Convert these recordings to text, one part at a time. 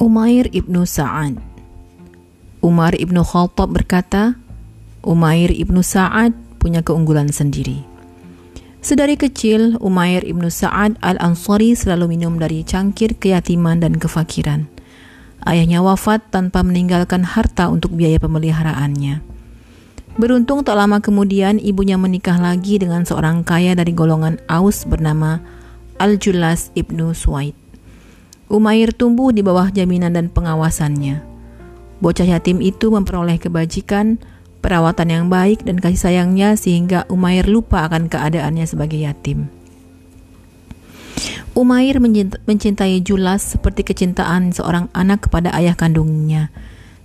Umair ibnu Sa'ad Umar ibnu Khattab berkata, Umair ibnu Sa'ad punya keunggulan sendiri. Sedari kecil, Umair ibnu Sa'ad al-Ansari selalu minum dari cangkir keyatiman dan kefakiran. Ayahnya wafat tanpa meninggalkan harta untuk biaya pemeliharaannya. Beruntung tak lama kemudian ibunya menikah lagi dengan seorang kaya dari golongan Aus bernama Al-Julas ibnu Suwaid. Umair tumbuh di bawah jaminan dan pengawasannya. Bocah yatim itu memperoleh kebajikan, perawatan yang baik dan kasih sayangnya sehingga Umair lupa akan keadaannya sebagai yatim. Umair mencintai Julas seperti kecintaan seorang anak kepada ayah kandungnya.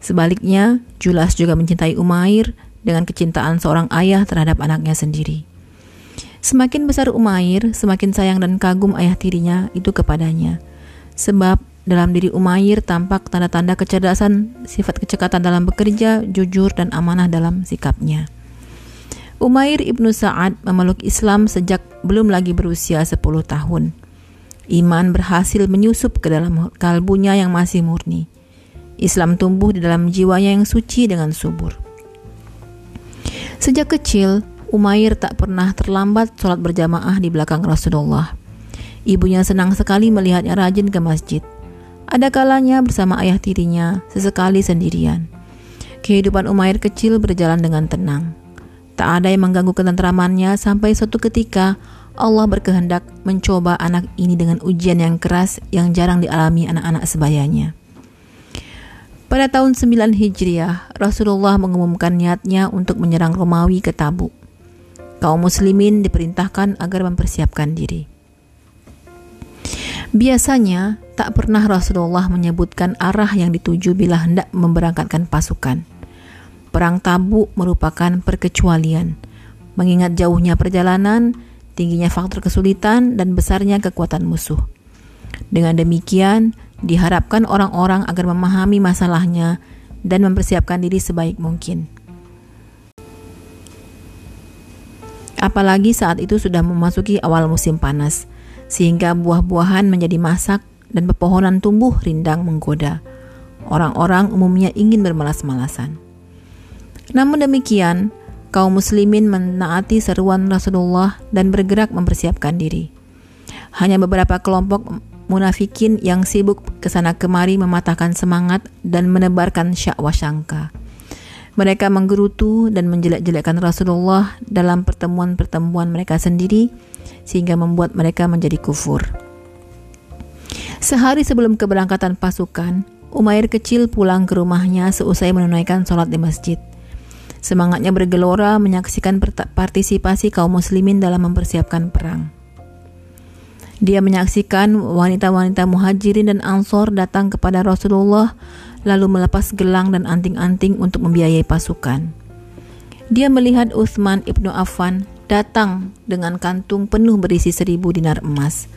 Sebaliknya, Julas juga mencintai Umair dengan kecintaan seorang ayah terhadap anaknya sendiri. Semakin besar Umair, semakin sayang dan kagum ayah tirinya itu kepadanya. Sebab dalam diri Umair tampak tanda-tanda kecerdasan, sifat kecekatan dalam bekerja, jujur dan amanah dalam sikapnya. Umair ibnu Sa'ad memeluk Islam sejak belum lagi berusia 10 tahun. Iman berhasil menyusup ke dalam kalbunya yang masih murni. Islam tumbuh di dalam jiwanya yang suci dengan subur. Sejak kecil, Umair tak pernah terlambat sholat berjamaah di belakang Rasulullah. Ibunya senang sekali melihatnya rajin ke masjid. Ada kalanya bersama ayah tirinya, sesekali sendirian. Kehidupan Umair kecil berjalan dengan tenang. Tak ada yang mengganggu ketentramannya sampai suatu ketika Allah berkehendak mencoba anak ini dengan ujian yang keras yang jarang dialami anak-anak sebayanya. Pada tahun 9 Hijriah, Rasulullah mengumumkan niatnya untuk menyerang Romawi ke Tabuk. Kaum muslimin diperintahkan agar mempersiapkan diri. Biasanya, tak pernah Rasulullah menyebutkan arah yang dituju bila hendak memberangkatkan pasukan. Perang Tabuk merupakan perkecualian. Mengingat jauhnya perjalanan, tingginya faktor kesulitan, dan besarnya kekuatan musuh. Dengan demikian, diharapkan orang-orang agar memahami masalahnya dan mempersiapkan diri sebaik mungkin. Apalagi saat itu sudah memasuki awal musim panas, sehingga buah-buahan menjadi masak dan pepohonan tumbuh rindang menggoda. Orang-orang umumnya ingin bermalas-malasan. Namun demikian, kaum muslimin menaati seruan Rasulullah dan bergerak mempersiapkan diri. Hanya beberapa kelompok munafikin yang sibuk ke sana kemari mematahkan semangat dan menebarkan syak wasyangka. Mereka menggerutu dan menjelek-jelekkan Rasulullah dalam pertemuan-pertemuan mereka sendiri sehingga membuat mereka menjadi kufur. Sehari sebelum keberangkatan pasukan, Umair kecil pulang ke rumahnya seusai menunaikan sholat di masjid. Semangatnya bergelora menyaksikan partisipasi kaum muslimin dalam mempersiapkan perang. Dia menyaksikan wanita-wanita muhajirin dan ansor datang kepada Rasulullah lalu melepas gelang dan anting-anting untuk membiayai pasukan. Dia melihat Utsman ibnu Affan datang dengan kantung penuh berisi seribu dinar emas.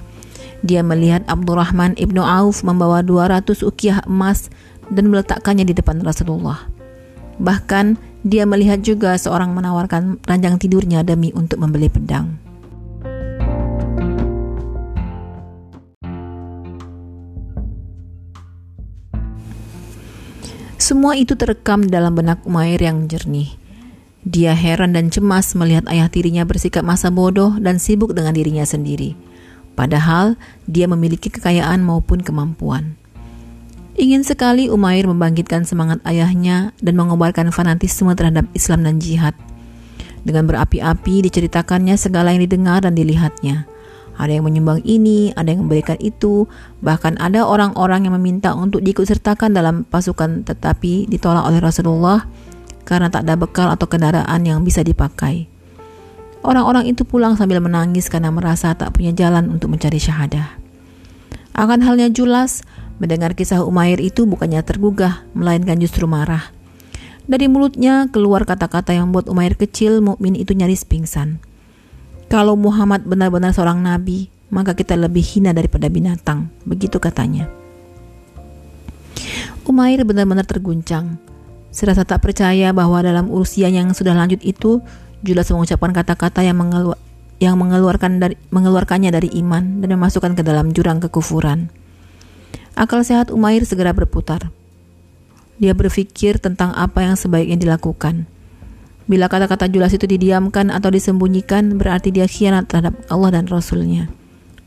Dia melihat Abdurrahman ibnu Auf membawa 200 ukiah emas dan meletakkannya di depan Rasulullah. Bahkan dia melihat juga seorang menawarkan ranjang tidurnya demi untuk membeli pedang. Semua itu terekam dalam benak Umair yang jernih. Dia heran dan cemas melihat ayah tirinya bersikap masa bodoh dan sibuk dengan dirinya sendiri. Padahal dia memiliki kekayaan maupun kemampuan. Ingin sekali Umair membangkitkan semangat ayahnya dan mengobarkan fanatisme terhadap Islam dan jihad. Dengan berapi-api diceritakannya segala yang didengar dan dilihatnya. Ada yang menyumbang ini, ada yang memberikan itu, bahkan ada orang-orang yang meminta untuk diikutsertakan dalam pasukan tetapi ditolak oleh Rasulullah karena tak ada bekal atau kendaraan yang bisa dipakai. Orang-orang itu pulang sambil menangis karena merasa tak punya jalan untuk mencari syahadah. Akan halnya Julas, Mendengar kisah Umair itu bukannya tergugah, melainkan justru marah. Dari mulutnya keluar kata-kata yang membuat Umair kecil mukmin itu nyaris pingsan. Kalau Muhammad benar-benar seorang nabi, maka kita lebih hina daripada binatang, begitu katanya. Umair benar-benar terguncang. Serasa tak percaya bahwa dalam usia yang sudah lanjut itu, Julas mengucapkan kata-kata yang mengeluarkan yang mengeluarkan dari, mengeluarkannya dari iman dan memasukkan ke dalam jurang kekufuran. Akal sehat Umair segera berputar. Dia berpikir tentang apa yang sebaiknya dilakukan. Bila kata-kata Julas itu didiamkan atau disembunyikan, berarti dia khianat terhadap Allah dan Rasulnya.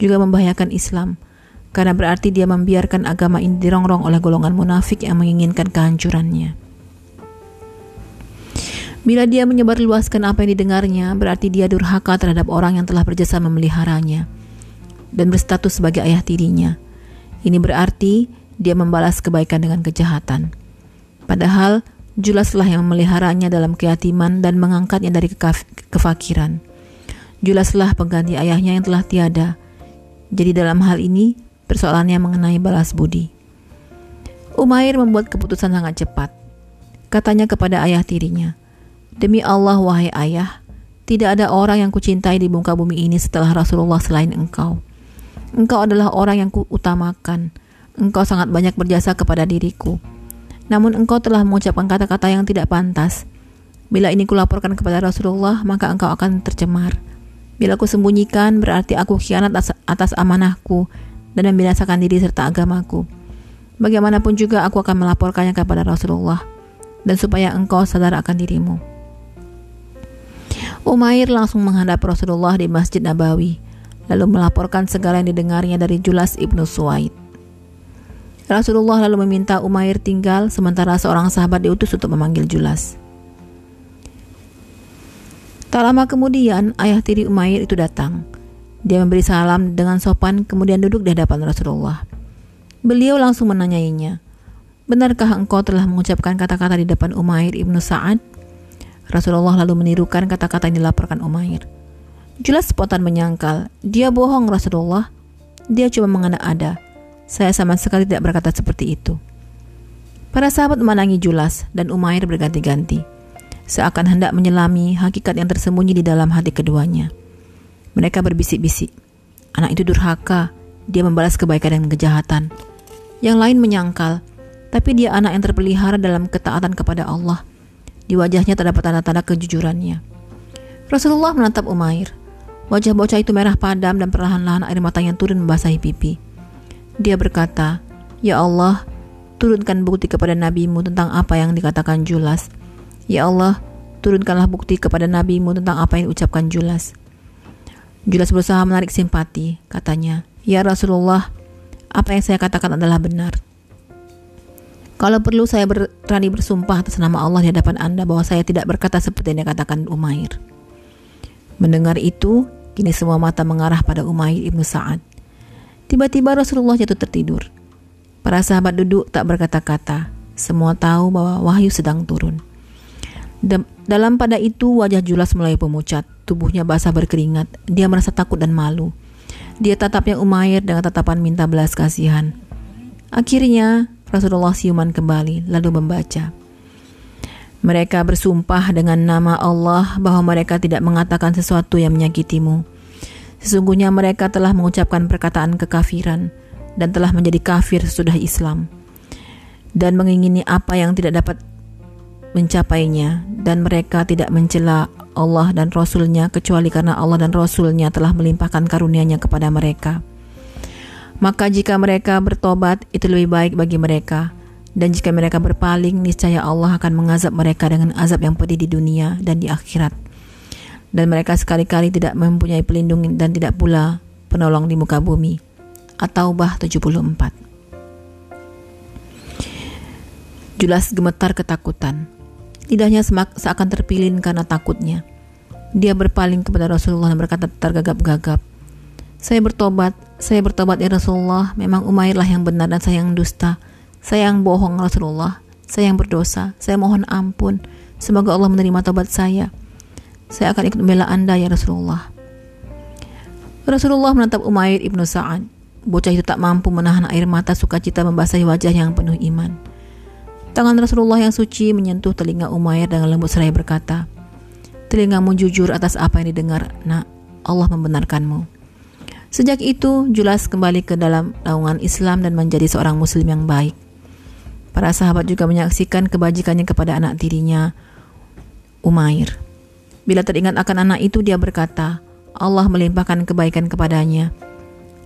Juga membahayakan Islam, karena berarti dia membiarkan agama ini dirongrong oleh golongan munafik yang menginginkan kehancurannya. Bila dia menyebarluaskan apa yang didengarnya, berarti dia durhaka terhadap orang yang telah berjasa memeliharanya dan berstatus sebagai ayah tirinya. Ini berarti dia membalas kebaikan dengan kejahatan. Padahal Julaslah yang memeliharanya dalam keyatiman dan mengangkatnya dari kefakiran. Julaslah pengganti ayahnya yang telah tiada. Jadi dalam hal ini persoalannya mengenai balas budi. Umair membuat keputusan sangat cepat. Katanya kepada ayah tirinya, Demi Allah wahai ayah, tidak ada orang yang kucintai di muka bumi ini setelah Rasulullah selain engkau. Engkau adalah orang yang kuutamakan. Engkau sangat banyak berjasa kepada diriku namun engkau telah mengucapkan kata-kata yang tidak pantas. Bila ini kulaporkan kepada Rasulullah, maka engkau akan tercemar. Bila aku sembunyikan, berarti aku khianat atas, amanahku dan membinasakan diri serta agamaku. Bagaimanapun juga aku akan melaporkannya kepada Rasulullah dan supaya engkau sadar akan dirimu. Umair langsung menghadap Rasulullah di Masjid Nabawi, lalu melaporkan segala yang didengarnya dari Julas ibnu Suwaid. Rasulullah lalu meminta Umair tinggal sementara seorang sahabat diutus untuk memanggil Julas. Tak lama kemudian, ayah tiri Umair itu datang. Dia memberi salam dengan sopan kemudian duduk di hadapan Rasulullah. Beliau langsung menanyainya, Benarkah engkau telah mengucapkan kata-kata di depan Umair ibnu Sa'ad? Rasulullah lalu menirukan kata-kata yang dilaporkan Umair. Julas spontan menyangkal, dia bohong Rasulullah. Dia cuma mengada-ada. Saya sama sekali tidak berkata seperti itu. Para sahabat memandangi Julas dan Umair berganti-ganti, seakan hendak menyelami hakikat yang tersembunyi di dalam hati keduanya. Mereka berbisik-bisik, anak itu durhaka, dia membalas kebaikan dan kejahatan. Yang lain menyangkal, tapi dia anak yang terpelihara dalam ketaatan kepada Allah. Di wajahnya terdapat tanda-tanda kejujurannya. Rasulullah menatap Umair. Wajah bocah itu merah padam dan perlahan-lahan air matanya turun membasahi pipi. Dia berkata, Ya Allah, turunkan bukti kepada nabimu tentang apa yang dikatakan Julas. Ya Allah, turunkanlah bukti kepada nabimu tentang apa yang diucapkan Julas. Julas berusaha menarik simpati, katanya, Ya Rasulullah, apa yang saya katakan adalah benar. Kalau perlu saya berani bersumpah atas nama Allah di hadapan Anda bahwa saya tidak berkata seperti yang dikatakan Umair. Mendengar itu, kini semua mata mengarah pada Umair ibnu Sa'ad. Tiba-tiba Rasulullah jatuh tertidur. Para sahabat duduk tak berkata-kata. Semua tahu bahwa wahyu sedang turun. Dalam pada itu wajah Julas mulai pemucat, tubuhnya basah berkeringat. Dia merasa takut dan malu. Dia tatapnya Umair dengan tatapan minta belas kasihan. Akhirnya Rasulullah siuman kembali lalu membaca. Mereka bersumpah dengan nama Allah bahwa mereka tidak mengatakan sesuatu yang menyakitimu Sesungguhnya mereka telah mengucapkan perkataan kekafiran dan telah menjadi kafir sesudah Islam dan mengingini apa yang tidak dapat mencapainya dan mereka tidak mencela Allah dan Rasulnya kecuali karena Allah dan Rasulnya telah melimpahkan karunia-Nya kepada mereka. Maka jika mereka bertobat itu lebih baik bagi mereka dan jika mereka berpaling niscaya Allah akan mengazab mereka dengan azab yang pedih di dunia dan di akhirat dan mereka sekali-kali tidak mempunyai pelindung dan tidak pula penolong di muka bumi. At-Taubah 74 Julas gemetar ketakutan. Lidahnya seakan terpilin karena takutnya. Dia berpaling kepada Rasulullah dan berkata tergagap-gagap. Saya bertobat, saya bertobat ya Rasulullah. Memang Umairlah yang benar dan saya yang dusta. Saya yang bohong Rasulullah. Saya yang berdosa. Saya mohon ampun. Semoga Allah menerima tobat saya. Saya akan ikut membela Anda ya Rasulullah. Rasulullah menatap Umair ibnu Sa'ad. Bocah itu tak mampu menahan air mata sukacita membasahi wajah yang penuh iman. Tangan Rasulullah yang suci menyentuh telinga Umair dengan lembut seraya berkata, Telingamu jujur atas apa yang didengar, nak. Allah membenarkanmu. Sejak itu, Julas kembali ke dalam naungan Islam dan menjadi seorang muslim yang baik. Para sahabat juga menyaksikan kebajikannya kepada anak tirinya, Umair. Bila teringat akan anak itu, dia berkata, Allah melimpahkan kebaikan kepadanya.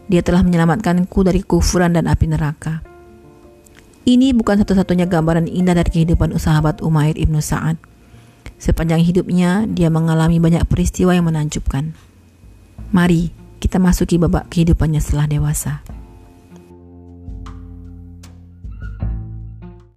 Dia telah menyelamatkanku dari kufuran dan api neraka. Ini bukan satu-satunya gambaran indah dari kehidupan sahabat Umair ibnu Sa'ad. Sepanjang hidupnya, dia mengalami banyak peristiwa yang menakjubkan. Mari kita masuki babak kehidupannya setelah dewasa.